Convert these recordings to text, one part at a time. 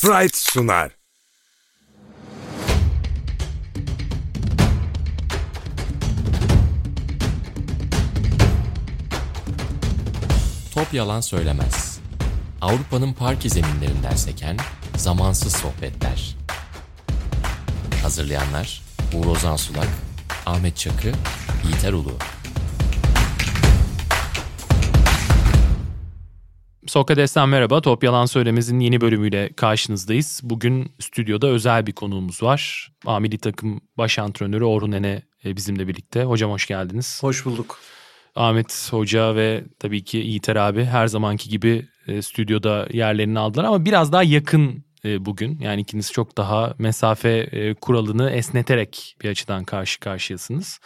Fright sunar. Top yalan söylemez. Avrupa'nın parke zeminlerinden seken zamansız sohbetler. Hazırlayanlar Uğur Ozan Sulak, Ahmet Çakı, Yiğiter Ulu. Sokrates'ten merhaba. Top Yalan Söylemez'in yeni bölümüyle karşınızdayız. Bugün stüdyoda özel bir konuğumuz var. Amili takım baş antrenörü Orhun Ene e, bizimle birlikte. Hocam hoş geldiniz. Hoş bulduk. Ahmet Hoca ve tabii ki Yiğiter abi her zamanki gibi e, stüdyoda yerlerini aldılar ama biraz daha yakın e, bugün. Yani ikiniz çok daha mesafe kuralını esneterek bir açıdan karşı karşıyasınız.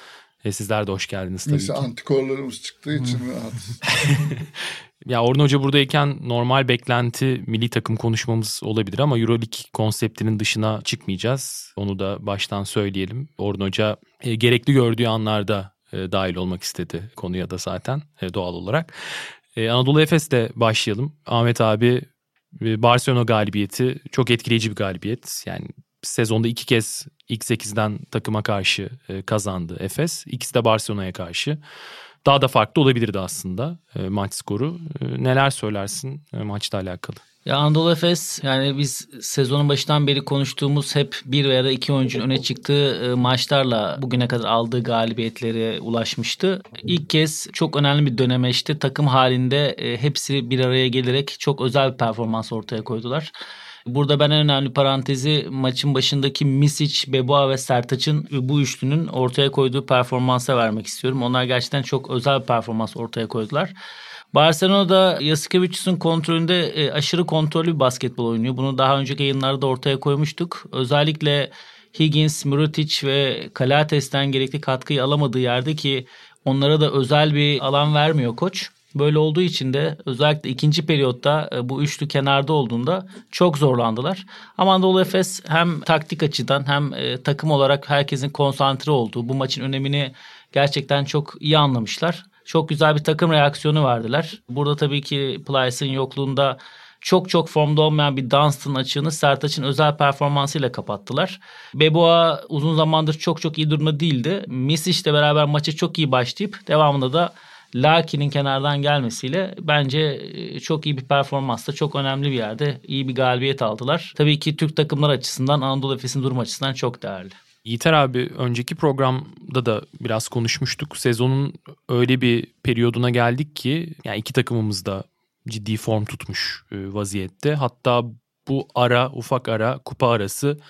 E, sizler de hoş geldiniz tabii Neyse ki. antikorlarımız çıktığı için rahatız. Ya Orhun Hoca buradayken normal beklenti milli takım konuşmamız olabilir ama Euroleague konseptinin dışına çıkmayacağız. Onu da baştan söyleyelim. Orhun Hoca e, gerekli gördüğü anlarda e, dahil olmak istedi konuya da zaten e, doğal olarak. E, Anadolu Efes'te başlayalım. Ahmet abi e, Barcelona galibiyeti çok etkileyici bir galibiyet. Yani sezonda iki kez ilk 8'den takıma karşı e, kazandı Efes. İkisi de Barcelona'ya karşı. Daha da farklı olabilirdi aslında e, maç skoru. E, neler söylersin e, maçla alakalı? Ya Anadolu Efes yani biz sezonun başından beri konuştuğumuz hep bir veya iki oyuncunun öne çıktığı e, maçlarla bugüne kadar aldığı galibiyetlere ulaşmıştı. İlk kez çok önemli bir dönemeçte takım halinde e, hepsi bir araya gelerek çok özel bir performans ortaya koydular. Burada ben en önemli parantezi maçın başındaki Misic, Beboa ve Sertaç'ın bu üçlünün ortaya koyduğu performansa vermek istiyorum. Onlar gerçekten çok özel bir performans ortaya koydular. Barcelona'da Yasikevicius'un kontrolünde e, aşırı kontrollü bir basketbol oynuyor. Bunu daha önceki yayınlarda ortaya koymuştuk. Özellikle Higgins, Mirotic ve Kalates'ten gerekli katkıyı alamadığı yerde ki onlara da özel bir alan vermiyor koç. Böyle olduğu için de özellikle ikinci periyotta e, bu üçlü kenarda olduğunda çok zorlandılar. Ama Anadolu Efes hem taktik açıdan hem e, takım olarak herkesin konsantre olduğu bu maçın önemini gerçekten çok iyi anlamışlar. Çok güzel bir takım reaksiyonu verdiler. Burada tabii ki Plyce'ın yokluğunda çok çok formda olmayan bir Dunstan açığını Sertaç'ın özel performansıyla kapattılar. Beboa uzun zamandır çok çok iyi durumda değildi. Misic'le beraber maça çok iyi başlayıp devamında da Laki'nin kenardan gelmesiyle bence e, çok iyi bir performansla çok önemli bir yerde iyi bir galibiyet aldılar. Tabii ki Türk takımlar açısından Anadolu Efes'in durum açısından çok değerli. Yiğiter abi önceki programda da biraz konuşmuştuk. Sezonun öyle bir periyoduna geldik ki yani iki takımımız da ciddi form tutmuş e, vaziyette. Hatta bu ara ufak ara kupa arası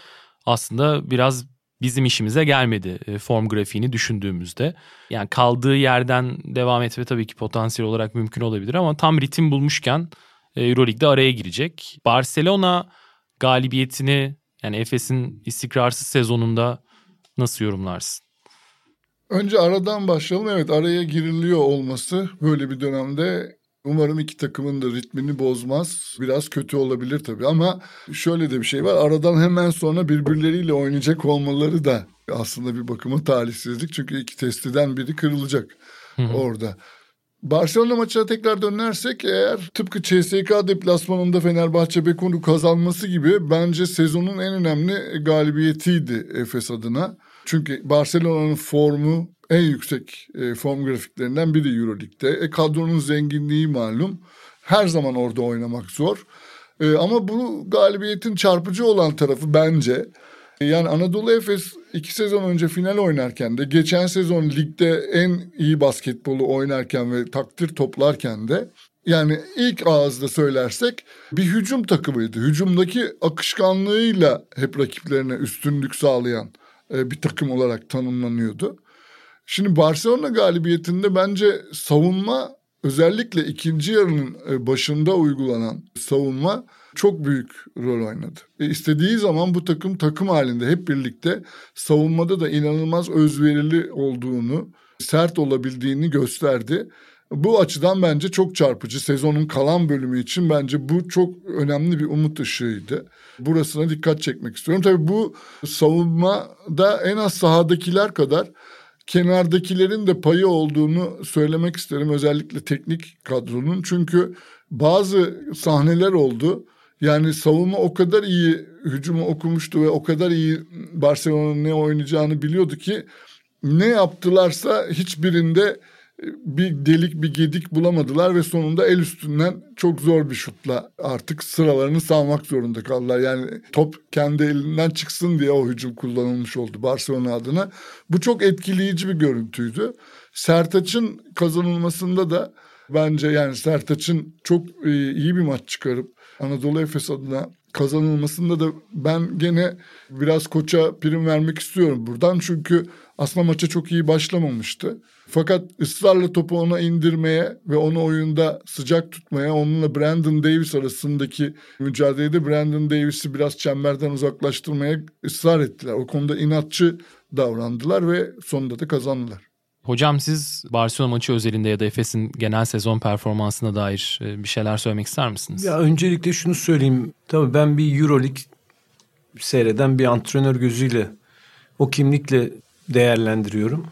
aslında biraz bizim işimize gelmedi e, form grafiğini düşündüğümüzde. Yani kaldığı yerden devam etme tabii ki potansiyel olarak mümkün olabilir ama tam ritim bulmuşken e, Euroleague'de araya girecek. Barcelona galibiyetini yani Efes'in istikrarsız sezonunda nasıl yorumlarsın? Önce aradan başlayalım. Evet araya giriliyor olması böyle bir dönemde umarım iki takımın da ritmini bozmaz. Biraz kötü olabilir tabii ama şöyle de bir şey var. Aradan hemen sonra birbirleriyle oynayacak olmaları da aslında bir bakıma talihsizlik. Çünkü iki testiden biri kırılacak orada. Barcelona maçına tekrar dönersek eğer tıpkı CSK deplasmanında Fenerbahçe Beko'nu kazanması gibi bence sezonun en önemli galibiyetiydi Efes adına. Çünkü Barcelona'nın formu en yüksek e, form grafiklerinden biri Euroleague'de. E, kadronun zenginliği malum. Her zaman orada oynamak zor. E, ama bu galibiyetin çarpıcı olan tarafı bence yani Anadolu Efes iki sezon önce final oynarken de geçen sezon ligde en iyi basketbolu oynarken ve takdir toplarken de yani ilk ağızda söylersek bir hücum takımıydı. Hücumdaki akışkanlığıyla hep rakiplerine üstünlük sağlayan e, bir takım olarak tanımlanıyordu. Şimdi Barcelona galibiyetinde bence savunma özellikle ikinci yarının e, başında uygulanan savunma çok büyük rol oynadı. E istediği zaman bu takım takım halinde hep birlikte savunmada da inanılmaz özverili olduğunu, sert olabildiğini gösterdi. Bu açıdan bence çok çarpıcı. Sezonun kalan bölümü için bence bu çok önemli bir umut ışığıydı. Burasına dikkat çekmek istiyorum. Tabii bu savunmada en az sahadakiler kadar kenardakilerin de payı olduğunu söylemek isterim. Özellikle teknik kadronun. Çünkü bazı sahneler oldu. Yani savunma o kadar iyi hücumu okumuştu ve o kadar iyi Barcelona'nın ne oynayacağını biliyordu ki ne yaptılarsa hiçbirinde bir delik bir gedik bulamadılar ve sonunda el üstünden çok zor bir şutla artık sıralarını salmak zorunda kaldılar. Yani top kendi elinden çıksın diye o hücum kullanılmış oldu Barcelona adına. Bu çok etkileyici bir görüntüydü. Sertaç'ın kazanılmasında da bence yani Sertaç'ın çok e, iyi bir maç çıkarıp Anadolu Efes adına kazanılmasında da ben gene biraz koça prim vermek istiyorum buradan. Çünkü aslında maça çok iyi başlamamıştı. Fakat ısrarla topu ona indirmeye ve onu oyunda sıcak tutmaya, onunla Brandon Davis arasındaki mücadelede Brandon Davis'i biraz çemberden uzaklaştırmaya ısrar ettiler. O konuda inatçı davrandılar ve sonunda da kazandılar. Hocam siz Barcelona maçı özelinde ya da Efes'in genel sezon performansına dair e, bir şeyler söylemek ister misiniz? Ya öncelikle şunu söyleyeyim. Tabii ben bir Euroleague seyreden bir antrenör gözüyle o kimlikle değerlendiriyorum.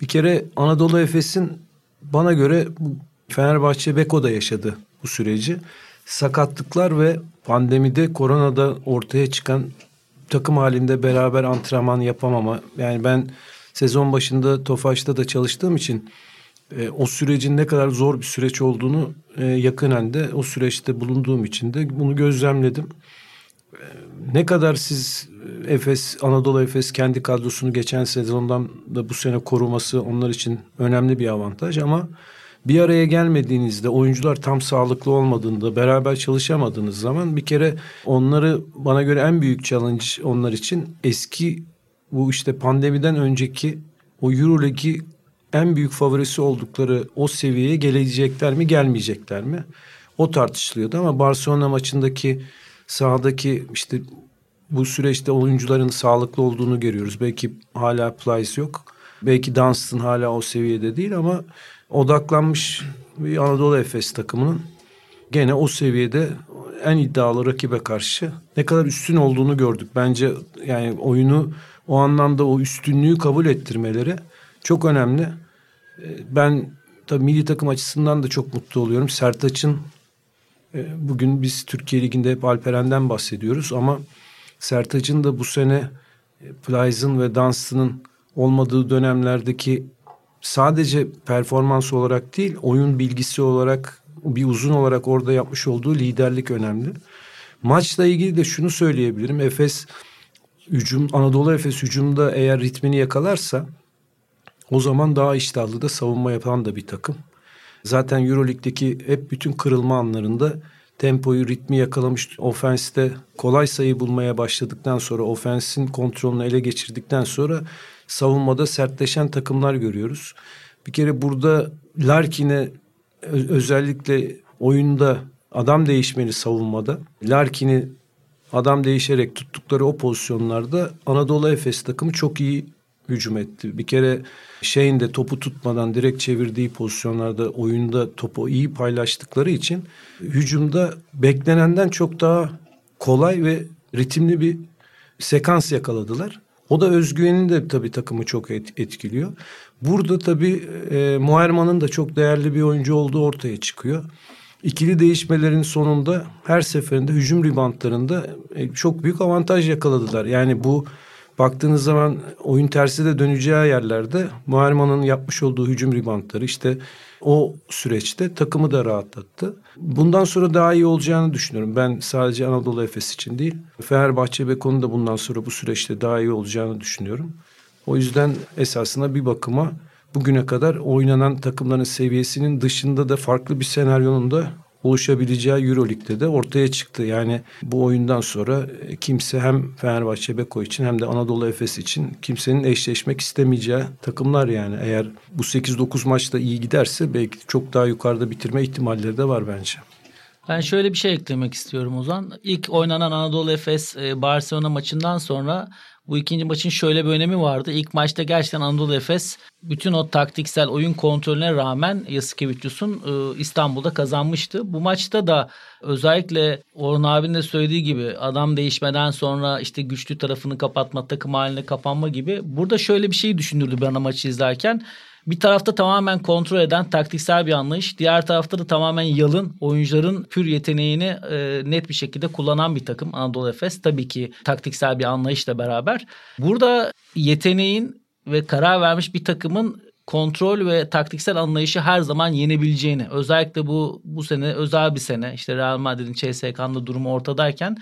Bir kere Anadolu Efes'in bana göre Fenerbahçe Beko'da yaşadı bu süreci. Sakatlıklar ve pandemide koronada ortaya çıkan takım halinde beraber antrenman yapamama. Yani ben sezon başında Tofaş'ta da çalıştığım için e, o sürecin ne kadar zor bir süreç olduğunu e, yakınen de o süreçte bulunduğum için de bunu gözlemledim. Ne kadar siz e, Efes, Anadolu Efes kendi kadrosunu geçen sezondan da bu sene koruması onlar için önemli bir avantaj ama bir araya gelmediğinizde oyuncular tam sağlıklı olmadığında beraber çalışamadığınız zaman bir kere onları bana göre en büyük challenge onlar için eski bu işte pandemiden önceki o Euroleague'i en büyük favorisi oldukları o seviyeye gelecekler mi gelmeyecekler mi? O tartışılıyordu ama Barcelona maçındaki sahadaki işte bu süreçte oyuncuların sağlıklı olduğunu görüyoruz. Belki hala Plyce yok. Belki Dunstan hala o seviyede değil ama odaklanmış bir Anadolu Efes takımının gene o seviyede en iddialı rakibe karşı ne kadar üstün olduğunu gördük. Bence yani oyunu o anlamda o üstünlüğü kabul ettirmeleri çok önemli. Ee, ben tabii milli takım açısından da çok mutlu oluyorum. Sertaç'ın e, bugün biz Türkiye Ligi'nde hep Alperen'den bahsediyoruz ama Sertaç'ın da bu sene e, Plyce'ın ve Dunstan'ın olmadığı dönemlerdeki sadece performans olarak değil oyun bilgisi olarak bir uzun olarak orada yapmış olduğu liderlik önemli. Maçla ilgili de şunu söyleyebilirim. Efes hücum Anadolu Efes hücumda eğer ritmini yakalarsa o zaman daha iştahlı da savunma yapan da bir takım. Zaten Euroleague'deki hep bütün kırılma anlarında tempoyu, ritmi yakalamış. Ofenste kolay sayı bulmaya başladıktan sonra, ofensin kontrolünü ele geçirdikten sonra savunmada sertleşen takımlar görüyoruz. Bir kere burada Larkin'e özellikle oyunda adam değişmeli savunmada. Larkin'i adam değişerek tuttukları o pozisyonlarda Anadolu Efes takımı çok iyi hücum etti. Bir kere şeyin de topu tutmadan direkt çevirdiği pozisyonlarda oyunda topu iyi paylaştıkları için hücumda beklenenden çok daha kolay ve ritimli bir sekans yakaladılar. O da özgüvenin de tabii takımı çok etkiliyor. Burada tabii e, Muherman'ın da çok değerli bir oyuncu olduğu ortaya çıkıyor. İkili değişmelerin sonunda her seferinde hücum ribantlarında e, çok büyük avantaj yakaladılar. Yani bu baktığınız zaman oyun tersi de döneceği yerlerde Muharman'ın yapmış olduğu hücum ribantları işte o süreçte takımı da rahatlattı. Bundan sonra daha iyi olacağını düşünüyorum. Ben sadece Anadolu Efes için değil, Fenerbahçe ve konu da bundan sonra bu süreçte daha iyi olacağını düşünüyorum. O yüzden esasında bir bakıma bugüne kadar oynanan takımların seviyesinin dışında da farklı bir senaryonun da oluşabileceği Euroleague'de de ortaya çıktı. Yani bu oyundan sonra e, kimse hem Fenerbahçe Beko için hem de Anadolu Efes için kimsenin eşleşmek istemeyeceği takımlar yani. Eğer bu 8-9 maçta iyi giderse belki çok daha yukarıda bitirme ihtimalleri de var bence. Ben şöyle bir şey eklemek istiyorum Ozan. İlk oynanan Anadolu Efes e, Barcelona maçından sonra bu ikinci maçın şöyle bir önemi vardı. İlk maçta gerçekten Anadolu Efes bütün o taktiksel oyun kontrolüne rağmen Yasikevicius'un e, İstanbul'da kazanmıştı. Bu maçta da özellikle Orhan abinin de söylediği gibi adam değişmeden sonra işte güçlü tarafını kapatma, takım haline kapanma gibi. Burada şöyle bir şey düşündürdü bana maçı izlerken. Bir tarafta tamamen kontrol eden taktiksel bir anlayış. Diğer tarafta da tamamen yalın oyuncuların pür yeteneğini e, net bir şekilde kullanan bir takım Anadolu Efes. Tabii ki taktiksel bir anlayışla beraber. Burada yeteneğin ve karar vermiş bir takımın kontrol ve taktiksel anlayışı her zaman yenebileceğini özellikle bu bu sene özel bir sene işte Real Madrid'in CSK'nın durumu ortadayken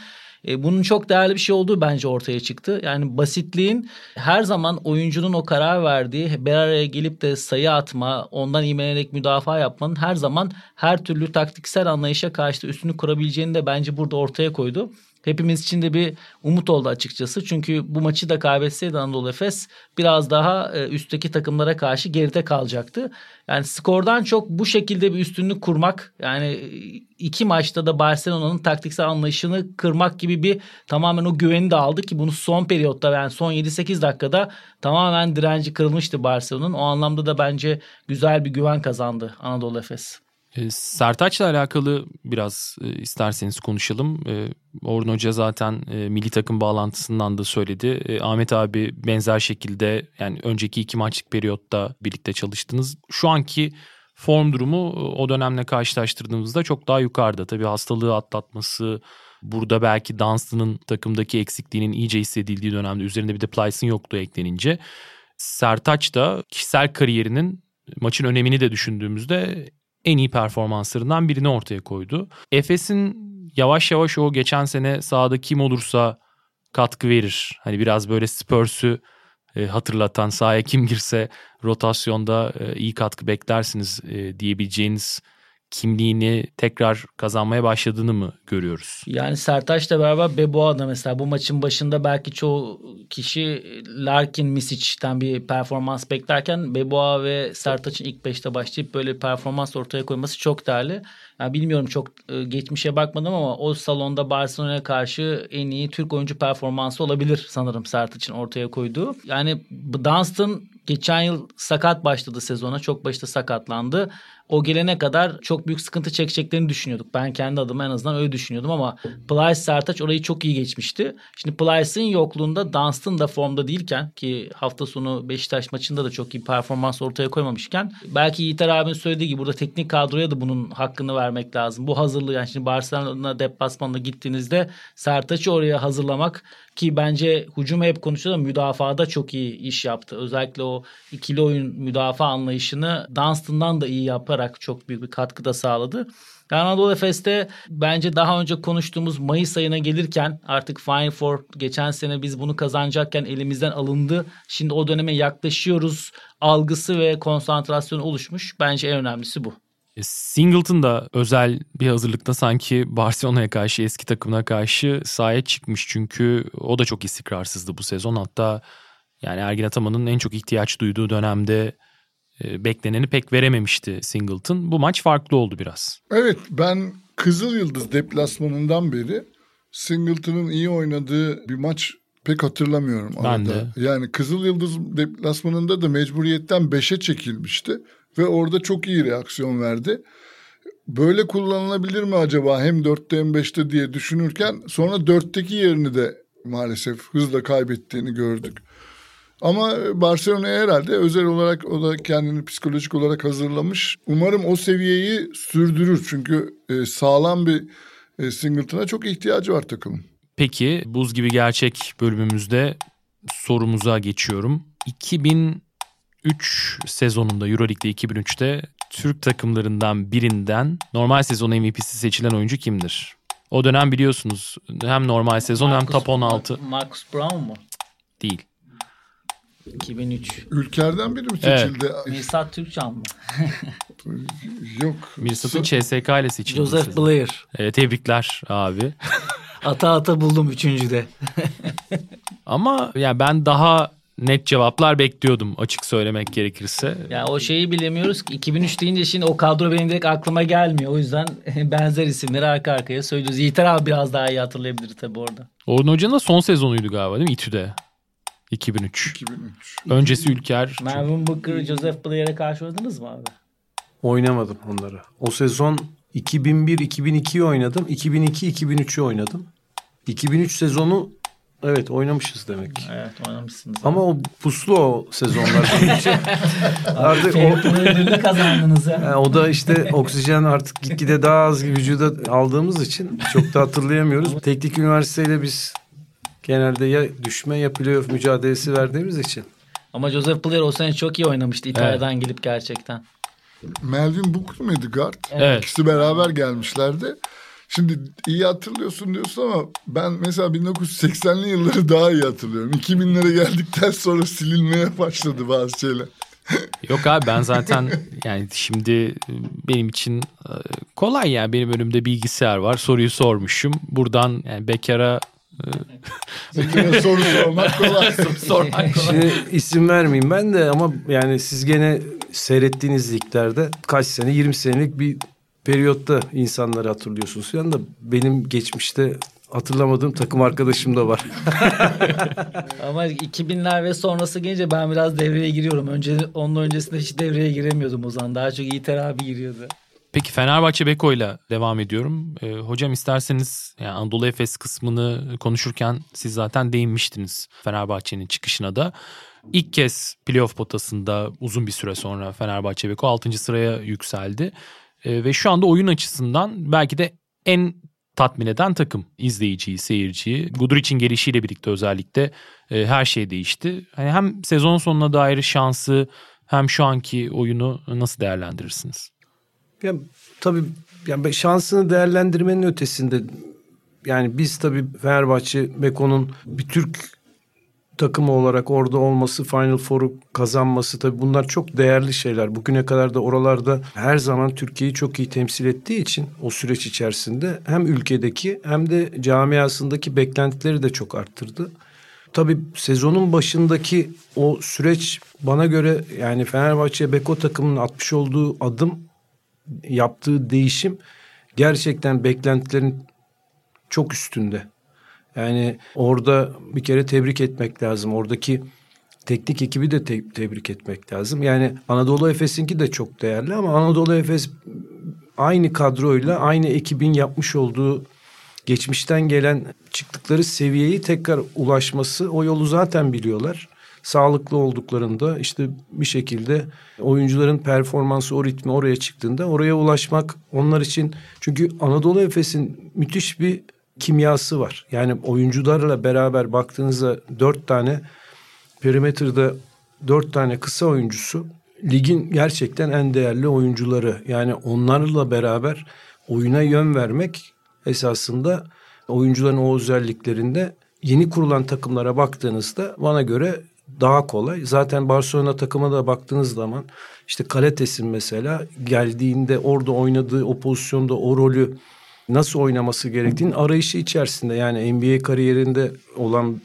e, bunun çok değerli bir şey olduğu bence ortaya çıktı. Yani basitliğin her zaman oyuncunun o karar verdiği bir araya gelip de sayı atma, ondan imenerek müdafaa yapmanın her zaman her türlü taktiksel anlayışa karşı üstünü kurabileceğini de bence burada ortaya koydu hepimiz için de bir umut oldu açıkçası. Çünkü bu maçı da kaybetseydi Anadolu Efes biraz daha e, üstteki takımlara karşı geride kalacaktı. Yani skordan çok bu şekilde bir üstünlük kurmak yani iki maçta da Barcelona'nın taktiksel anlayışını kırmak gibi bir tamamen o güveni de aldı ki bunu son periyotta yani son 7-8 dakikada tamamen direnci kırılmıştı Barcelona'nın. O anlamda da bence güzel bir güven kazandı Anadolu Efes. E, Sertaç'la alakalı biraz e, isterseniz konuşalım. E, Orhun Hoca zaten e, milli takım bağlantısından da söyledi. E, Ahmet abi benzer şekilde yani önceki iki maçlık periyotta birlikte çalıştınız. Şu anki form durumu e, o dönemle karşılaştırdığımızda çok daha yukarıda. Tabii hastalığı atlatması, burada belki Dunstan'ın takımdaki eksikliğinin iyice hissedildiği dönemde üzerinde bir de Plyce'ın yokluğu eklenince Sertaç da kişisel kariyerinin maçın önemini de düşündüğümüzde en iyi performanslarından birini ortaya koydu. Efes'in yavaş yavaş o geçen sene sahada kim olursa katkı verir. Hani biraz böyle Spurs'ü e, hatırlatan sahaya kim girse rotasyonda e, iyi katkı beklersiniz e, diyebileceğiniz kimliğini tekrar kazanmaya başladığını mı görüyoruz? Yani Sertaç'la beraber Beboğa da mesela bu maçın başında belki çoğu kişi Larkin Misic'ten bir performans beklerken Beboğa ve Sertaç'ın ilk beşte başlayıp böyle performans ortaya koyması çok değerli. Yani bilmiyorum çok e, geçmişe bakmadım ama o salonda Barcelona'ya karşı en iyi Türk oyuncu performansı olabilir sanırım Sertaç'ın ortaya koyduğu. Yani Dunstan geçen yıl sakat başladı sezona. Çok başta sakatlandı o gelene kadar çok büyük sıkıntı çekeceklerini düşünüyorduk. Ben kendi adıma en azından öyle düşünüyordum ama Plyce Sertaç orayı çok iyi geçmişti. Şimdi Plyce'ın yokluğunda Dunstan da formda değilken ki hafta sonu Beşiktaş maçında da çok iyi performans ortaya koymamışken belki Yiğiter abinin söylediği gibi burada teknik kadroya da bunun hakkını vermek lazım. Bu hazırlığı yani şimdi Barcelona deplasmanına gittiğinizde Sertaç'ı oraya hazırlamak ki bence hücum hep konuşuyor da müdafada çok iyi iş yaptı. Özellikle o ikili oyun müdafaa anlayışını Dunstan'dan da iyi yaparak çok büyük bir katkı da sağladı. Anadolu Efes'te bence daha önce konuştuğumuz Mayıs ayına gelirken artık Final Four geçen sene biz bunu kazanacakken elimizden alındı. Şimdi o döneme yaklaşıyoruz algısı ve konsantrasyon oluşmuş. Bence en önemlisi bu. E, Singleton da özel bir hazırlıkta sanki Barcelona'ya karşı eski takımına karşı sahaya çıkmış. Çünkü o da çok istikrarsızdı bu sezon. Hatta yani Ergin Ataman'ın en çok ihtiyaç duyduğu dönemde e, bekleneni pek verememişti Singleton. Bu maç farklı oldu biraz. Evet ben Kızıl Yıldız deplasmanından beri Singleton'ın iyi oynadığı bir maç pek hatırlamıyorum. Ben arada. de. Yani Kızıl Yıldız deplasmanında da mecburiyetten 5'e çekilmişti ve orada çok iyi reaksiyon verdi. Böyle kullanılabilir mi acaba hem 4'te hem 5'te diye düşünürken sonra 4'teki yerini de maalesef hızla kaybettiğini gördük. Ama Barcelona herhalde özel olarak o da kendini psikolojik olarak hazırlamış. Umarım o seviyeyi sürdürür çünkü e, sağlam bir e, Singleton'a çok ihtiyacı var takımın. Peki buz gibi gerçek bölümümüzde sorumuza geçiyorum. 2000 2003 sezonunda Euroleague'de 2003'te Türk takımlarından birinden normal sezon MVP'si seçilen oyuncu kimdir? O dönem biliyorsunuz hem normal sezon Marcus, hem top 16. Marcus Brown mu? Değil. 2003. Ülkerden biri mi seçildi? Evet. Mirsat Türkcan mı? Yok. Mirsat'ın CSK ile seçildi. Joseph Blair. Evet, tebrikler abi. ata ata buldum üçüncüde. Ama ya yani ben daha net cevaplar bekliyordum açık söylemek gerekirse. Ya yani o şeyi bilemiyoruz ki 2003 deyince şimdi o kadro benim direkt aklıma gelmiyor. O yüzden benzer isimleri arka arkaya söylüyoruz. Yiğiter abi biraz daha iyi hatırlayabilir tabii orada. Orhun Hoca'nın da son sezonuydu galiba değil mi İTÜ'de? 2003. 2003. Öncesi Ülker. Mervin Booker, Joseph Blair'e karşı oynadınız mı abi? Oynamadım onları. O sezon 2001-2002'yi oynadım. 2002-2003'ü oynadım. 2003 sezonu Evet oynamışız demek. Evet oynamışsınız. Ama o puslu o sezonlar. için. artık o, ödülünü kazandınız ya. yani o da işte oksijen artık gitgide daha az vücuda aldığımız için çok da hatırlayamıyoruz. Teknik üniversiteyle biz genelde ya düşme ya playoff mücadelesi verdiğimiz için. Ama Joseph Blair o sene çok iyi oynamıştı İtalya'dan gelip gerçekten. Melvin Booker mıydı guard? Evet. İkisi beraber gelmişlerdi. Şimdi iyi hatırlıyorsun diyorsun ama ben mesela 1980'li yılları daha iyi hatırlıyorum. 2000'lere geldikten sonra silinmeye başladı bazı şeyler. Yok abi ben zaten yani şimdi e, benim için e, kolay yani benim önümde bilgisayar var soruyu sormuşum buradan yani bekara Zekere soru sormak kolay. sormak Şimdi isim vermeyeyim ben de ama yani siz gene seyrettiğiniz liglerde kaç sene 20 senelik bir periyotta insanları hatırlıyorsunuz. Yani da benim geçmişte hatırlamadığım takım arkadaşım da var. Ama 2000'ler ve sonrası gelince ben biraz devreye giriyorum. Önce onun öncesinde hiç devreye giremiyordum o zaman. Daha çok Yiğiter abi giriyordu. Peki Fenerbahçe Beko'yla devam ediyorum. Ee, hocam isterseniz yani Anadolu Efes kısmını konuşurken siz zaten değinmiştiniz Fenerbahçe'nin çıkışına da. İlk kez playoff potasında uzun bir süre sonra Fenerbahçe Beko 6. sıraya yükseldi. Ee, ve şu anda oyun açısından belki de en tatmin eden takım izleyiciyi, seyirciyi. Guduric'in gelişiyle birlikte özellikle e, her şey değişti. Hani hem sezon sonuna dair şansı hem şu anki oyunu nasıl değerlendirirsiniz? Ya tabii yani şansını değerlendirmenin ötesinde yani biz tabii Fenerbahçe Beko'nun bir Türk takımı olarak orada olması, Final Four'u kazanması tabii bunlar çok değerli şeyler. Bugüne kadar da oralarda her zaman Türkiye'yi çok iyi temsil ettiği için o süreç içerisinde hem ülkedeki hem de camiasındaki beklentileri de çok arttırdı. Tabii sezonun başındaki o süreç bana göre yani Fenerbahçe Beko takımının atmış olduğu adım yaptığı değişim gerçekten beklentilerin çok üstünde. Yani orada bir kere tebrik etmek lazım. Oradaki teknik ekibi de te- tebrik etmek lazım. Yani Anadolu Efes'inki de çok değerli ama Anadolu Efes aynı kadroyla aynı ekibin yapmış olduğu geçmişten gelen çıktıkları seviyeyi tekrar ulaşması o yolu zaten biliyorlar. Sağlıklı olduklarında işte bir şekilde oyuncuların performansı o ritmi oraya çıktığında oraya ulaşmak onlar için çünkü Anadolu Efes'in müthiş bir kimyası var. Yani oyuncularla beraber baktığınızda dört tane perimetrede dört tane kısa oyuncusu ligin gerçekten en değerli oyuncuları. Yani onlarla beraber oyuna yön vermek esasında oyuncuların o özelliklerinde yeni kurulan takımlara baktığınızda bana göre daha kolay. Zaten Barcelona takıma da baktığınız zaman işte Kaletes'in mesela geldiğinde orada oynadığı o pozisyonda o rolü nasıl oynaması gerektiğinin arayışı içerisinde. Yani NBA kariyerinde olan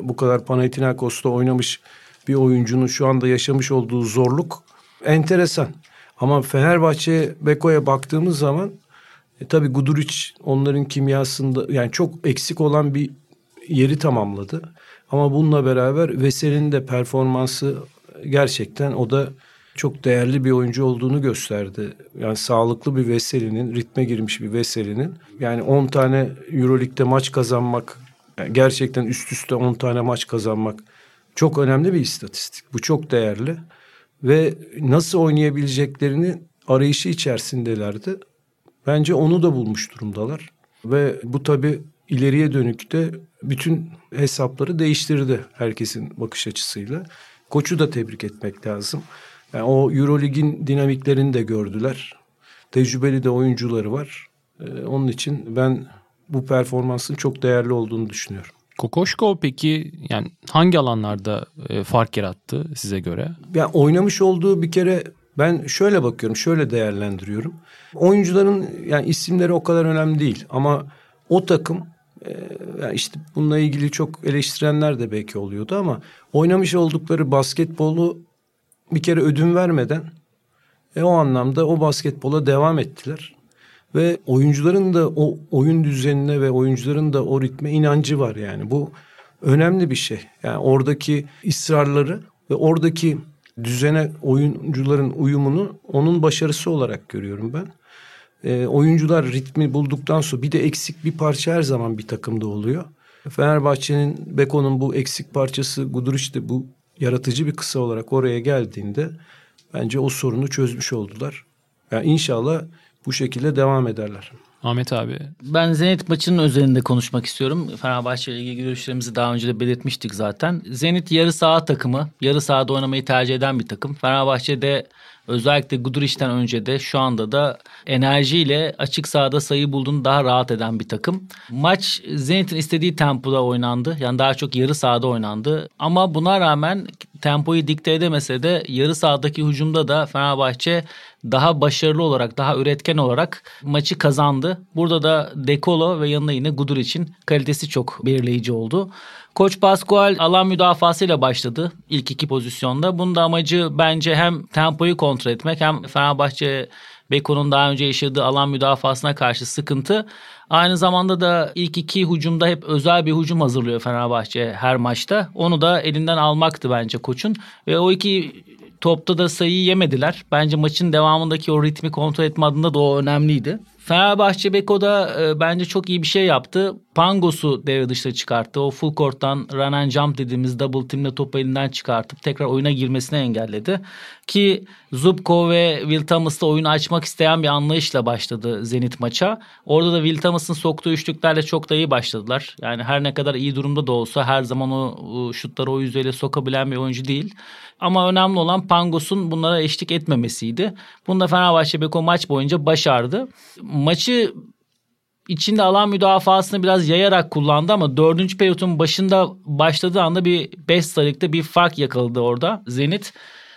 bu kadar Panathinaikos'ta oynamış bir oyuncunun şu anda yaşamış olduğu zorluk enteresan. Ama Fenerbahçe Beko'ya baktığımız zaman e, tabii Guduric onların kimyasında yani çok eksik olan bir yeri tamamladı. Ama bununla beraber Veseli'nin de performansı gerçekten o da çok değerli bir oyuncu olduğunu gösterdi. Yani sağlıklı bir Veseli'nin, ritme girmiş bir Veseli'nin. Yani 10 tane Euroleague'de maç kazanmak, yani gerçekten üst üste 10 tane maç kazanmak çok önemli bir istatistik. Bu çok değerli. Ve nasıl oynayabileceklerini arayışı içerisindelerdi. Bence onu da bulmuş durumdalar. Ve bu tabii ileriye dönük de bütün hesapları değiştirdi herkesin bakış açısıyla. Koçu da tebrik etmek lazım. Yani o Eurolig'in dinamiklerini de gördüler. Tecrübeli de oyuncuları var. Ee, onun için ben bu performansın çok değerli olduğunu düşünüyorum. Kokoşko peki yani hangi alanlarda e, fark yarattı size göre? Yani oynamış olduğu bir kere ben şöyle bakıyorum, şöyle değerlendiriyorum. Oyuncuların yani isimleri o kadar önemli değil ama o takım e, yani işte bununla ilgili çok eleştirenler de belki oluyordu ama oynamış oldukları basketbolu bir kere ödün vermeden e, o anlamda o basketbola devam ettiler. Ve oyuncuların da o oyun düzenine ve oyuncuların da o ritme inancı var yani. Bu önemli bir şey. Yani oradaki ısrarları ve oradaki düzene oyuncuların uyumunu onun başarısı olarak görüyorum ben. E, oyuncular ritmi bulduktan sonra bir de eksik bir parça her zaman bir takımda oluyor. Fenerbahçe'nin Beko'nun bu eksik parçası Guduric bu yaratıcı bir kısa olarak oraya geldiğinde bence o sorunu çözmüş oldular. Yani inşallah bu şekilde devam ederler. Ahmet abi. Ben Zenit maçının özelinde konuşmak istiyorum. Fenerbahçe ile ilgili görüşlerimizi daha önce de belirtmiştik zaten. Zenit yarı saha takımı. Yarı sahada oynamayı tercih eden bir takım. Fenerbahçe'de özellikle Guduric'ten önce de şu anda da enerjiyle açık sahada sayı bulduğunu daha rahat eden bir takım. Maç Zenit'in istediği tempoda oynandı. Yani daha çok yarı sahada oynandı. Ama buna rağmen tempoyu dikte edemese de yarı sahadaki hücumda da Fenerbahçe daha başarılı olarak, daha üretken olarak maçı kazandı. Burada da Dekolo ve yanına yine Gudur için kalitesi çok belirleyici oldu. Koç Pascual alan müdafasıyla başladı ilk iki pozisyonda. Bunun da amacı bence hem tempoyu kontrol etmek hem Fenerbahçe Beko'nun daha önce yaşadığı alan müdafasına karşı sıkıntı. Aynı zamanda da ilk iki hücumda hep özel bir hücum hazırlıyor Fenerbahçe her maçta. Onu da elinden almaktı bence koçun. Ve o iki topta da sayı yemediler. Bence maçın devamındaki o ritmi kontrol etme adında da o önemliydi. Fenerbahçe Beko'da e, bence çok iyi bir şey yaptı. Pangos'u devre dışına çıkarttı. O full court'tan run and jump dediğimiz double team'le topu elinden çıkartıp tekrar oyuna girmesini engelledi. Ki Zubko ve Will Thomas'la oyunu açmak isteyen bir anlayışla başladı Zenit maça. Orada da Will Thomas'ın soktuğu üçlüklerle çok da iyi başladılar. Yani her ne kadar iyi durumda da olsa her zaman o şutları o yüzeyle sokabilen bir oyuncu değil. Ama önemli olan Pangos'un bunlara eşlik etmemesiydi. Bunu da Fenerbahçe Beko maç boyunca başardı. Maçı içinde alan müdafasını biraz yayarak kullandı ama dördüncü periyotun başında başladığı anda bir 5 sayılıkta bir fark yakaladı orada Zenit.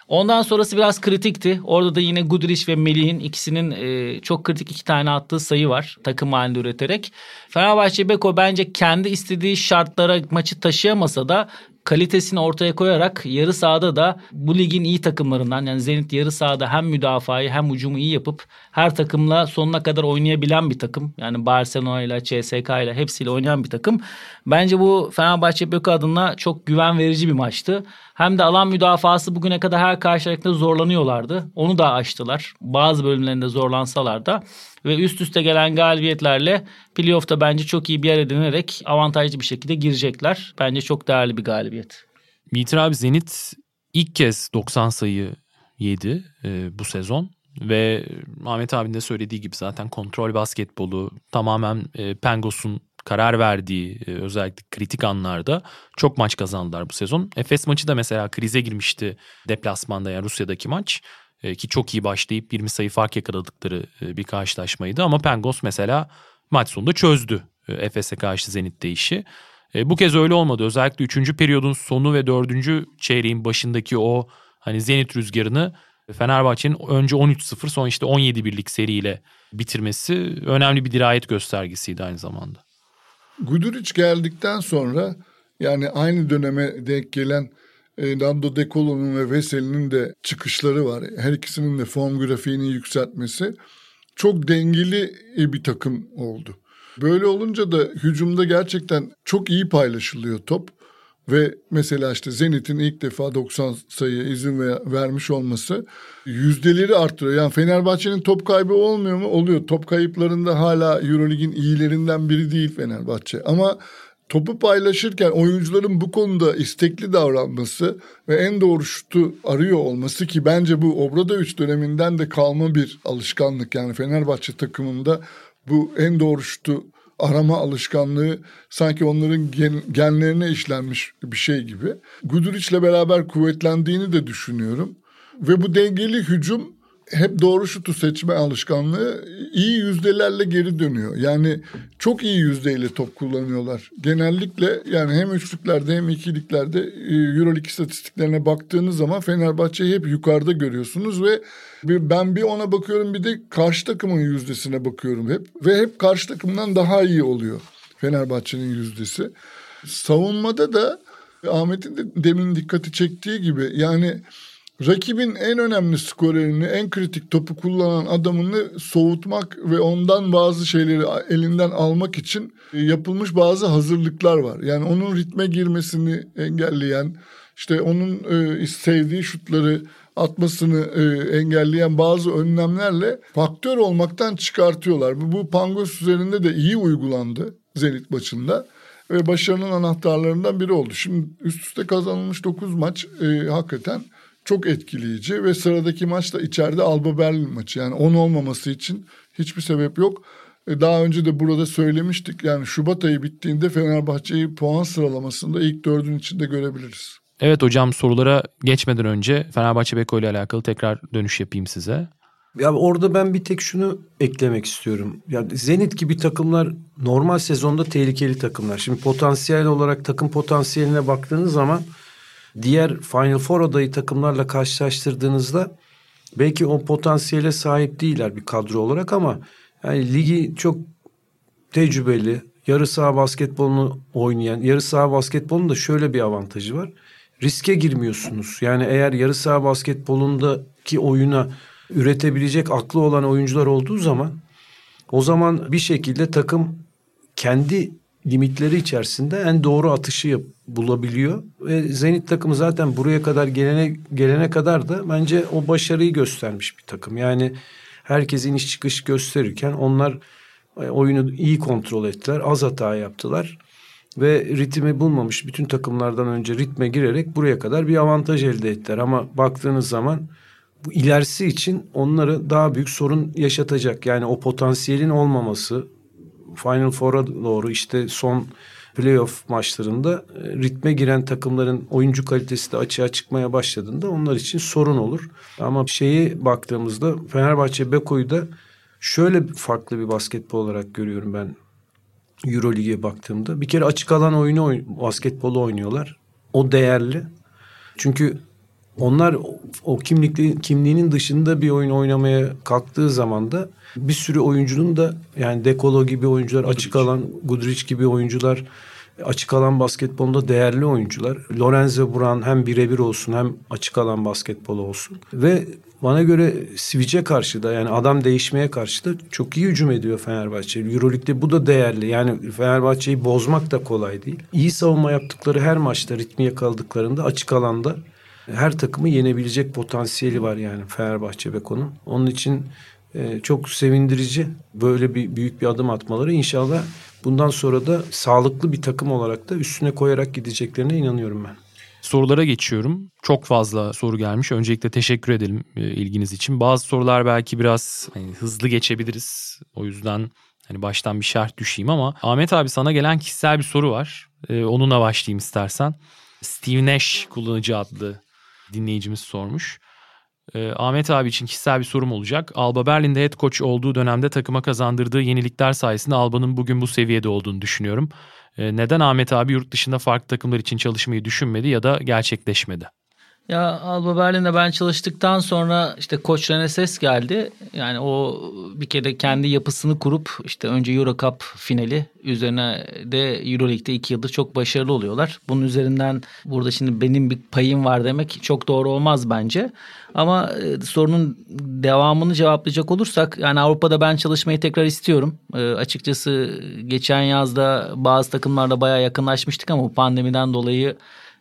Ondan sonrası biraz kritikti. Orada da yine Guduric ve Melih'in ikisinin e, çok kritik iki tane attığı sayı var takım halinde üreterek. Fenerbahçe Beko bence kendi istediği şartlara maçı taşıyamasa da kalitesini ortaya koyarak yarı sahada da bu ligin iyi takımlarından yani Zenit yarı sahada hem müdafayı hem hücumu iyi yapıp her takımla sonuna kadar oynayabilen bir takım. Yani Barcelona ile CSK ile hepsiyle oynayan bir takım. Bence bu Fenerbahçe Beko adına çok güven verici bir maçtı. Hem de alan müdafası bugüne kadar her karşılaştıkta zorlanıyorlardı. Onu da aştılar. Bazı bölümlerinde zorlansalar da ve üst üste gelen galibiyetlerle playoff'ta bence çok iyi bir yer edinerek avantajlı bir şekilde girecekler. Bence çok değerli bir galibiyet. Mitir abi Zenit ilk kez 90 sayı yedi e, bu sezon ve Ahmet abinin de söylediği gibi zaten kontrol basketbolu tamamen e, Pengos'un karar verdiği e, özellikle kritik anlarda çok maç kazandılar bu sezon. Efes maçı da mesela krize girmişti deplasmanda yani Rusya'daki maç. E, ki çok iyi başlayıp 20 sayı fark yakaladıkları e, bir karşılaşmaydı. Ama Pengos mesela maç sonunda çözdü e, Efes'e karşı Zenit'te işi. Bu kez öyle olmadı. Özellikle 3. periyodun sonu ve 4. çeyreğin başındaki o hani Zenit rüzgarını Fenerbahçe'nin önce 13-0 sonra işte 17 birlik seriyle bitirmesi önemli bir dirayet göstergesiydi aynı zamanda. Guduric geldikten sonra yani aynı döneme denk gelen e, Nando De Colo'nun ve Veseli'nin de çıkışları var. Her ikisinin de form grafiğini yükseltmesi çok dengeli bir takım oldu. Böyle olunca da hücumda gerçekten çok iyi paylaşılıyor top. Ve mesela işte Zenit'in ilk defa 90 sayıya izin vermiş olması yüzdeleri arttırıyor. Yani Fenerbahçe'nin top kaybı olmuyor mu? Oluyor. Top kayıplarında hala Eurolig'in iyilerinden biri değil Fenerbahçe. Ama topu paylaşırken oyuncuların bu konuda istekli davranması ve en doğru şutu arıyor olması ki bence bu Obrada 3 döneminden de kalma bir alışkanlık. Yani Fenerbahçe takımında bu en doğru şutu arama alışkanlığı sanki onların gen, genlerine işlenmiş bir şey gibi. Guduric'le beraber kuvvetlendiğini de düşünüyorum. Ve bu dengeli hücum hep doğru şutu seçme alışkanlığı iyi yüzdelerle geri dönüyor. Yani çok iyi yüzdeyle top kullanıyorlar. Genellikle yani hem üçlüklerde hem ikiliklerde e, Euroleague istatistiklerine baktığınız zaman Fenerbahçe'yi hep yukarıda görüyorsunuz ve ben bir ona bakıyorum bir de karşı takımın yüzdesine bakıyorum hep ve hep karşı takımdan daha iyi oluyor Fenerbahçe'nin yüzdesi. Savunmada da Ahmet'in de demin dikkati çektiği gibi yani rakibin en önemli skorerini, en kritik topu kullanan adamını soğutmak ve ondan bazı şeyleri elinden almak için yapılmış bazı hazırlıklar var. Yani onun ritme girmesini engelleyen, işte onun e, sevdiği şutları atmasını e, engelleyen bazı önlemlerle faktör olmaktan çıkartıyorlar. Bu, bu Pangos üzerinde de iyi uygulandı Zenit maçında. ve başarının anahtarlarından biri oldu. Şimdi üst üste kazanılmış 9 maç e, hakikaten çok etkileyici ve sıradaki maç da içeride Alba Berlin maçı. Yani 10 olmaması için hiçbir sebep yok. E, daha önce de burada söylemiştik yani Şubat ayı bittiğinde Fenerbahçe'yi puan sıralamasında ilk dördün içinde görebiliriz. Evet hocam sorulara geçmeden önce Fenerbahçe Beko ile alakalı tekrar dönüş yapayım size. Ya orada ben bir tek şunu eklemek istiyorum. Ya Zenit gibi takımlar normal sezonda tehlikeli takımlar. Şimdi potansiyel olarak takım potansiyeline baktığınız zaman diğer Final Four adayı takımlarla karşılaştırdığınızda belki o potansiyele sahip değiller bir kadro olarak ama yani ligi çok tecrübeli, yarı saha basketbolunu oynayan, yarı saha basketbolunun da şöyle bir avantajı var. Riske girmiyorsunuz. Yani eğer yarı saha basketbolundaki oyuna üretebilecek aklı olan oyuncular olduğu zaman o zaman bir şekilde takım kendi limitleri içerisinde en doğru atışı yap, bulabiliyor. Ve Zenit takımı zaten buraya kadar gelene gelene kadar da bence o başarıyı göstermiş bir takım. Yani herkes iniş çıkış gösterirken onlar e, oyunu iyi kontrol ettiler. Az hata yaptılar. Ve ritmi bulmamış bütün takımlardan önce ritme girerek buraya kadar bir avantaj elde ettiler. Ama baktığınız zaman bu ilerisi için onları daha büyük sorun yaşatacak. Yani o potansiyelin olmaması Final Four'a doğru işte son playoff maçlarında e, ritme giren takımların oyuncu kalitesi de açığa çıkmaya başladığında onlar için sorun olur. Ama şeyi baktığımızda Fenerbahçe Beko'yu da şöyle farklı bir basketbol olarak görüyorum ben Euroleague'e baktığımda. Bir kere açık alan oyunu basketbolu oynuyorlar. O değerli. Çünkü onlar o kimlikli kimliğinin dışında bir oyun oynamaya kalktığı zaman da bir sürü oyuncunun da yani Dekolo gibi oyuncular, Goodrich. açık alan Gudric gibi oyuncular, açık alan basketbolunda değerli oyuncular. Lorenzo Brown hem birebir olsun hem açık alan basketbolu olsun. Ve bana göre Sivic'e karşı da yani adam değişmeye karşı da çok iyi hücum ediyor Fenerbahçe. Euroleague'de bu da değerli. Yani Fenerbahçe'yi bozmak da kolay değil. İyi savunma yaptıkları her maçta ritmi yakaladıklarında açık alanda her takımı yenebilecek potansiyeli var yani Fenerbahçe Beko'nun. Onun için e, çok sevindirici böyle bir büyük bir adım atmaları. İnşallah bundan sonra da sağlıklı bir takım olarak da üstüne koyarak gideceklerine inanıyorum ben. Sorulara geçiyorum. Çok fazla soru gelmiş. Öncelikle teşekkür edelim e, ilginiz için. Bazı sorular belki biraz hani, hızlı geçebiliriz. O yüzden hani baştan bir şerh düşeyim ama Ahmet abi sana gelen kişisel bir soru var. Ee, onunla başlayayım istersen. Steve Nash kullanıcı adlı dinleyicimiz sormuş. Ee, Ahmet abi için kişisel bir sorum olacak. Alba Berlin'de head coach olduğu dönemde takıma kazandırdığı yenilikler sayesinde Alba'nın bugün bu seviyede olduğunu düşünüyorum. Ee, neden Ahmet abi yurt dışında farklı takımlar için çalışmayı düşünmedi ya da gerçekleşmedi? Ya Alba Berlin'de ben çalıştıktan sonra işte Koç Reneses geldi. Yani o bir kere kendi yapısını kurup işte önce Euro Cup finali üzerine de Euroleague'de iki yıldır çok başarılı oluyorlar. Bunun üzerinden burada şimdi benim bir payım var demek çok doğru olmaz bence. Ama e, sorunun devamını cevaplayacak olursak yani Avrupa'da ben çalışmayı tekrar istiyorum. E, açıkçası geçen yazda bazı takımlarla bayağı yakınlaşmıştık ama pandemiden dolayı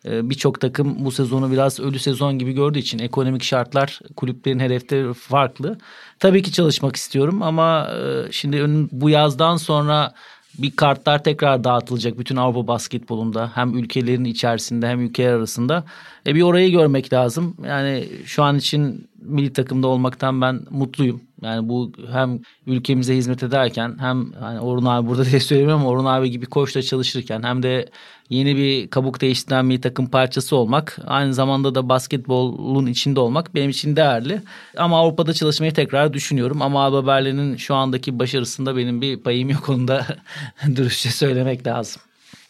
birçok takım bu sezonu biraz ölü sezon gibi gördüğü için ekonomik şartlar kulüplerin hedefleri farklı. Tabii ki çalışmak istiyorum ama e, şimdi bu yazdan sonra bir kartlar tekrar dağıtılacak bütün Avrupa basketbolunda hem ülkelerin içerisinde hem ülkeler arasında. E bir orayı görmek lazım. Yani şu an için milli takımda olmaktan ben mutluyum. Yani bu hem ülkemize hizmet ederken hem hani Orhun abi burada diye söylemiyorum ama Orhun abi gibi koçla çalışırken hem de yeni bir kabuk değiştiren bir takım parçası olmak aynı zamanda da basketbolun içinde olmak benim için değerli. Ama Avrupa'da çalışmayı tekrar düşünüyorum ama Alba Berlin'in şu andaki başarısında benim bir payım yok onu da dürüstçe söylemek lazım.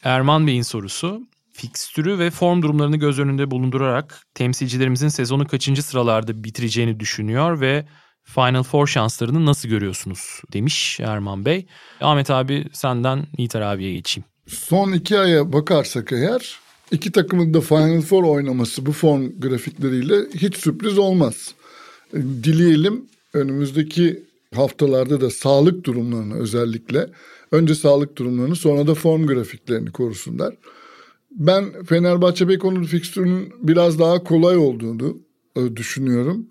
Erman Bey'in sorusu fikstürü ve form durumlarını göz önünde bulundurarak temsilcilerimizin sezonu kaçıncı sıralarda bitireceğini düşünüyor ve Final Four şanslarını nasıl görüyorsunuz demiş Erman Bey. Ahmet abi senden Yiğiter abiye geçeyim. Son iki aya bakarsak eğer iki takımın da Final Four oynaması bu form grafikleriyle hiç sürpriz olmaz. Dileyelim önümüzdeki haftalarda da sağlık durumlarını özellikle önce sağlık durumlarını sonra da form grafiklerini korusunlar. Ben Fenerbahçe Beko'nun fikstürünün biraz daha kolay olduğunu e, düşünüyorum.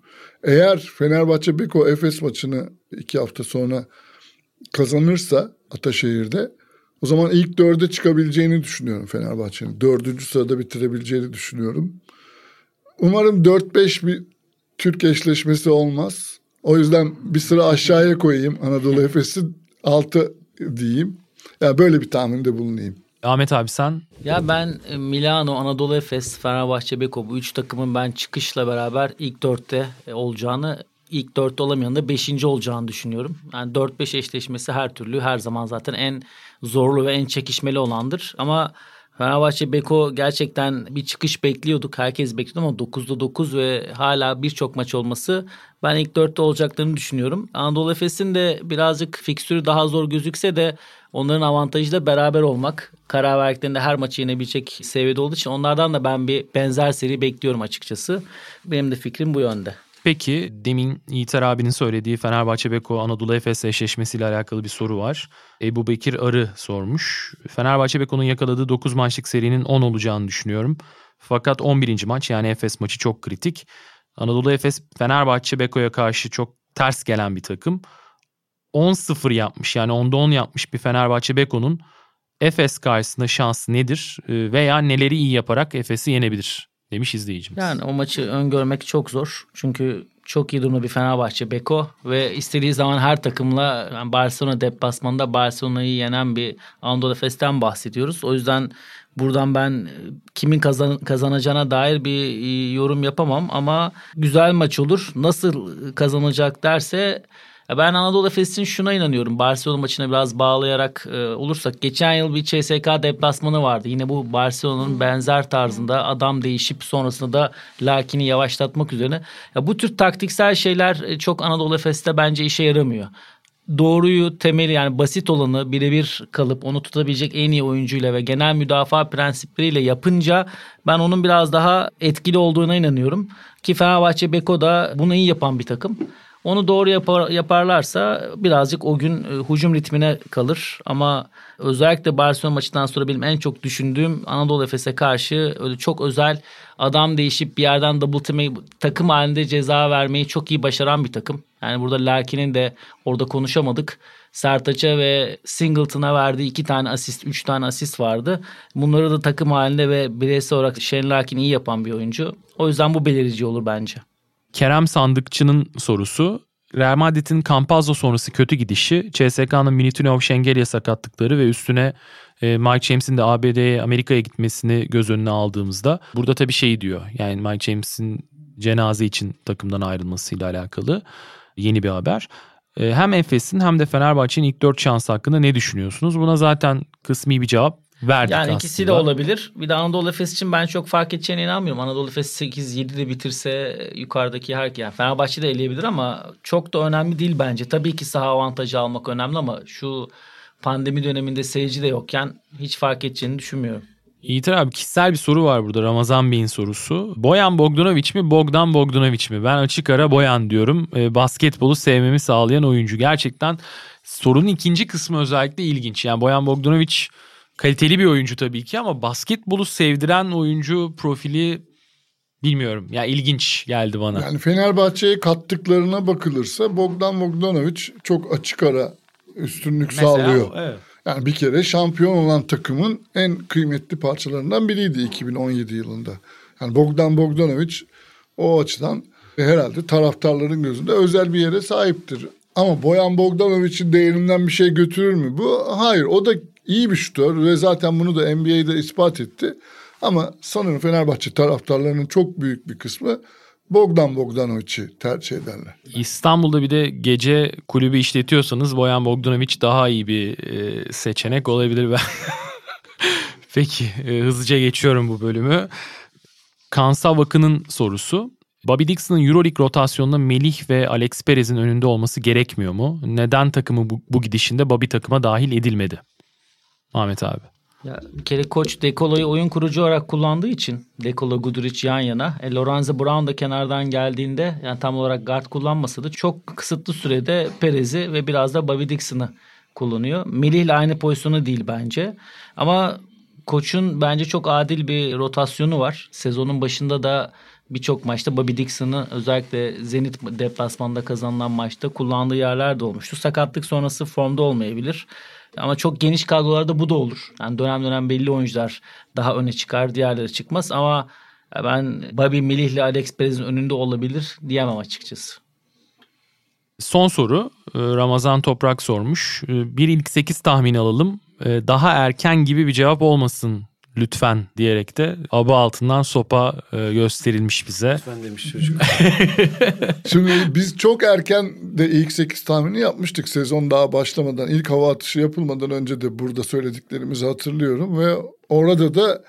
Eğer Fenerbahçe Beko Efes maçını iki hafta sonra kazanırsa Ataşehir'de O zaman ilk dörde çıkabileceğini düşünüyorum Fenerbahçe'nin. Dördüncü sırada bitirebileceğini düşünüyorum. Umarım 4-5 bir Türk eşleşmesi olmaz. O yüzden bir sıra aşağıya koyayım Anadolu Efes'i 6 diyeyim. Yani böyle bir tahminde bulunayım. Ahmet abi sen Ya ben e, Milano, Anadolu Efes, Fenerbahçe, Beko bu üç takımın ben çıkışla beraber ilk dörtte e, olacağını ilk dörtte olamayan da beşinci olacağını düşünüyorum. Yani 4-5 eşleşmesi her türlü her zaman zaten en zorlu ve en çekişmeli olandır. Ama Fenerbahçe Beko gerçekten bir çıkış bekliyorduk. Herkes bekliyordu ama 9'da 9 ve hala birçok maç olması ben ilk dörtte olacaklarını düşünüyorum. Anadolu Efes'in de birazcık fikstürü daha zor gözükse de onların avantajı da beraber olmak. Karar verdiklerinde her maçı yenebilecek seviyede olduğu için onlardan da ben bir benzer seri bekliyorum açıkçası. Benim de fikrim bu yönde. Peki demin Yiğiter abinin söylediği Fenerbahçe Beko Anadolu Efes eşleşmesiyle alakalı bir soru var. Ebu Bekir Arı sormuş. Fenerbahçe Beko'nun yakaladığı 9 maçlık serinin 10 olacağını düşünüyorum. Fakat 11. maç yani Efes maçı çok kritik. Anadolu Efes Fenerbahçe Beko'ya karşı çok ters gelen bir takım. 10-0 yapmış yani 10'da 10 yapmış bir Fenerbahçe Beko'nun Efes karşısında şansı nedir Ee, veya neleri iyi yaparak Efes'i yenebilir demiş izleyicimiz. Yani o maçı öngörmek çok zor. Çünkü çok iyi durumda bir Fenerbahçe Beko ve istediği zaman her takımla yani Barcelona deplasmanında Barcelona'yı yenen bir Anadolu Efes'ten bahsediyoruz. O yüzden buradan ben e, kimin kazan, kazanacağına dair bir e, yorum yapamam ama güzel maç olur. Nasıl kazanacak derse Ben Anadolu Efes'in şuna inanıyorum. Barcelona maçına biraz bağlayarak e, olursak. Geçen yıl bir CSK deplasmanı vardı. Yine bu Barcelona'nın benzer tarzında adam değişip sonrasında da Lakin'i yavaşlatmak üzerine. Ya bu tür taktiksel şeyler e, çok Anadolu Efes'te bence işe yaramıyor. Doğruyu temeli yani basit olanı birebir kalıp onu tutabilecek en iyi oyuncuyla ve genel müdafaa prensipleriyle yapınca ben onun biraz daha etkili olduğuna inanıyorum. Ki Fenerbahçe Beko da bunu iyi yapan bir takım. Onu doğru yapar, yaparlarsa birazcık o gün e, hücum ritmine kalır. Ama özellikle Barcelona maçından sonra benim en çok düşündüğüm Anadolu Efes'e karşı öyle çok özel adam değişip bir yerden double team'e takım halinde ceza vermeyi çok iyi başaran bir takım. Yani burada Lakin'in de orada konuşamadık. Sertaç'a ve Singleton'a verdiği iki tane asist, üç tane asist vardı. Bunları da takım halinde ve bireysel olarak Shane Larkin iyi yapan bir oyuncu. O yüzden bu belirici olur bence. Kerem Sandıkçı'nın sorusu. Real Madrid'in Campazzo sonrası kötü gidişi, CSK'nın Militinov Şengelya sakatlıkları ve üstüne e, Mike James'in de ABD'ye Amerika'ya gitmesini göz önüne aldığımızda burada tabii şey diyor. Yani Mike James'in cenaze için takımdan ayrılmasıyla alakalı yeni bir haber. E, hem Efes'in hem de Fenerbahçe'nin ilk dört şansı hakkında ne düşünüyorsunuz? Buna zaten kısmi bir cevap verdik Yani aslında. ikisi de olabilir. Bir de Anadolu Efes için ben çok fark edeceğine inanmıyorum. Anadolu Efes 8-7'de bitirse yukarıdaki her yani Fenerbahçe de eleyebilir ama çok da önemli değil bence. Tabii ki saha avantajı almak önemli ama şu pandemi döneminde seyirci de yokken hiç fark edeceğini düşünmüyorum. Yiğiter abi kişisel bir soru var burada Ramazan Bey'in sorusu. Boyan Bogdanovic mi Bogdan Bogdanovic mi? Ben açık ara Boyan diyorum. E, basketbolu sevmemi sağlayan oyuncu. Gerçekten sorunun ikinci kısmı özellikle ilginç. Yani Boyan Bogdanovic kaliteli bir oyuncu tabii ki ama basketbolu sevdiren oyuncu profili bilmiyorum. Ya ilginç geldi bana. Yani Fenerbahçe'ye kattıklarına bakılırsa Bogdan Bogdanovic çok açık ara üstünlük sağlıyor. evet. Yani bir kere şampiyon olan takımın en kıymetli parçalarından biriydi 2017 yılında. Yani Bogdan Bogdanovic o açıdan herhalde taraftarların gözünde özel bir yere sahiptir. Ama Boyan Bogdanovic'in değerinden bir şey götürür mü bu? Hayır o da iyi bir şutör ve zaten bunu da NBA'de ispat etti. Ama sanırım Fenerbahçe taraftarlarının çok büyük bir kısmı Bogdan Bogdanovic'i tercih ederler. İstanbul'da bir de gece kulübü işletiyorsanız Boyan Bogdanovic daha iyi bir e, seçenek olabilir. Ben. Peki e, hızlıca geçiyorum bu bölümü. Kansa Vakı'nın sorusu. Bobby Dixon'ın Euroleague rotasyonunda Melih ve Alex Perez'in önünde olması gerekmiyor mu? Neden takımı bu, bu gidişinde Bobby takıma dahil edilmedi? Ahmet abi. Ya bir kere koç Dekolo'yu oyun kurucu olarak kullandığı için Dekolo Guduric yan yana. E, Lorenzo Brown da kenardan geldiğinde yani tam olarak guard kullanmasa da çok kısıtlı sürede Perez'i ve biraz da Bobby Dixon'ı kullanıyor. Melih ile aynı pozisyonu değil bence. Ama koçun bence çok adil bir rotasyonu var. Sezonun başında da birçok maçta Bobby Dixon'ı özellikle Zenit deplasmanda kazanılan maçta kullandığı yerler de olmuştu. Sakatlık sonrası formda olmayabilir. Ama çok geniş kadrolarda bu da olur. Yani dönem dönem belli oyuncular daha öne çıkar, diğerleri çıkmaz ama ben Bobby Melih ile Alex Perez'in önünde olabilir diyemem açıkçası. Son soru e, Ramazan Toprak sormuş. E, bir ilk 8 tahmini alalım. E, daha erken gibi bir cevap olmasın lütfen diyerek de aba altından sopa gösterilmiş bize. Lütfen demiş çocuk. Şimdi biz çok erken de ilk 8 tahmini yapmıştık sezon daha başlamadan. ilk hava atışı yapılmadan önce de burada söylediklerimizi hatırlıyorum ve orada da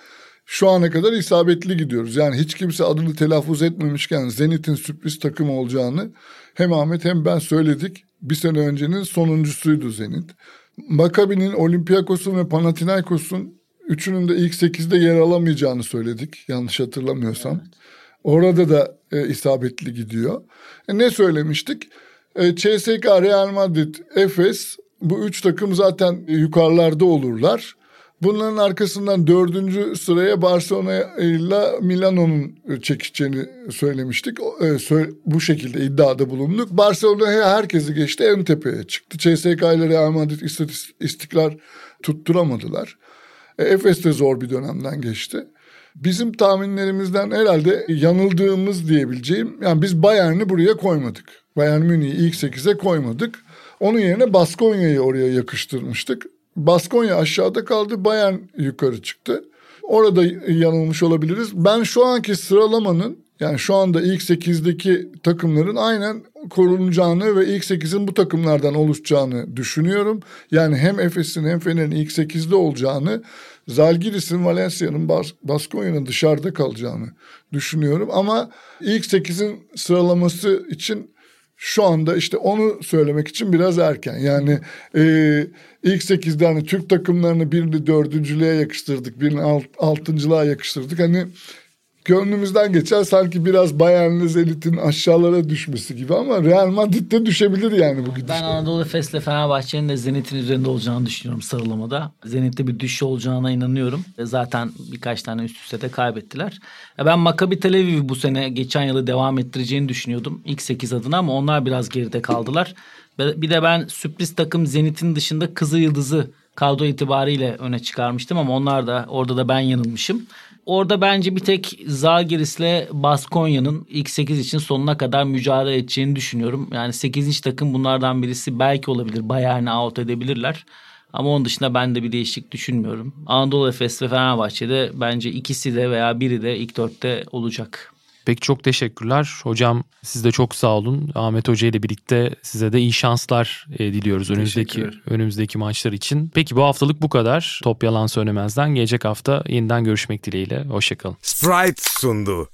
şu ana kadar isabetli gidiyoruz. Yani hiç kimse adını telaffuz etmemişken Zenit'in sürpriz takım olacağını hem Ahmet hem ben söyledik. Bir sene öncenin sonuncusuydu Zenit. Makabi'nin, Olympiakos'un ve Panathinaikos'un üçünün de ilk sekizde yer alamayacağını söyledik. Yanlış hatırlamıyorsam. Evet. Orada da e, isabetli gidiyor. E, ne söylemiştik? E, CSK, Real Madrid, Efes bu üç takım zaten yukarılarda olurlar. Bunların arkasından dördüncü sıraya Barcelona ile Milano'nun çekeceğini söylemiştik. E, bu şekilde iddiada bulunduk. Barcelona herkesi geçti en tepeye çıktı. CSK ile Real Madrid istikrar tutturamadılar. E, Efes de zor bir dönemden geçti. Bizim tahminlerimizden herhalde yanıldığımız diyebileceğim yani biz Bayern'i buraya koymadık. Bayern Münih'i ilk 8'e koymadık. Onun yerine Baskonya'yı oraya yakıştırmıştık. Baskonya aşağıda kaldı. Bayern yukarı çıktı. Orada yanılmış olabiliriz. Ben şu anki sıralamanın yani şu anda ilk 8'deki takımların aynen korunacağını ve ilk 8'in bu takımlardan oluşacağını düşünüyorum. Yani hem Efes'in hem Fener'in ilk 8'de olacağını, Zalgiris'in, Valencia'nın, Bas Baskonya'nın dışarıda kalacağını düşünüyorum. Ama ilk 8'in sıralaması için şu anda işte onu söylemek için biraz erken. Yani e, ilk sekizde hani Türk takımlarını birini dördüncülüğe yakıştırdık, birini alt, altıncılığa yakıştırdık. Hani gönlümüzden geçer sanki biraz Bayern'le Zenit'in aşağılara düşmesi gibi ama Real Madrid'de düşebilir yani bu gidişle. Ben Anadolu Efes'le Fenerbahçe'nin de Zenit'in üzerinde olacağını düşünüyorum sıralamada. Zenit'te bir düşüş olacağına inanıyorum. Zaten birkaç tane üst üste de kaybettiler. Ben Maccabi Tel Aviv'i bu sene geçen yılı devam ettireceğini düşünüyordum. ilk 8 adına ama onlar biraz geride kaldılar. Bir de ben sürpriz takım Zenit'in dışında Kızı Yıldız'ı kadro itibariyle öne çıkarmıştım ama onlar da orada da ben yanılmışım. Orada bence bir tek Zalgiris'le Baskonya'nın ilk 8 için sonuna kadar mücadele edeceğini düşünüyorum. Yani 8. takım bunlardan birisi belki olabilir. Bayern'i out edebilirler. Ama onun dışında ben de bir değişik düşünmüyorum. Anadolu Efes ve Fenerbahçe'de bence ikisi de veya biri de ilk dörtte olacak. Peki çok teşekkürler. Hocam siz de çok sağ olun. Ahmet Hoca ile birlikte size de iyi şanslar e, diliyoruz önümüzdeki önümüzdeki maçlar için. Peki bu haftalık bu kadar. Top yalan söylemezden gelecek hafta yeniden görüşmek dileğiyle. Hoşçakalın. Sprite sundu.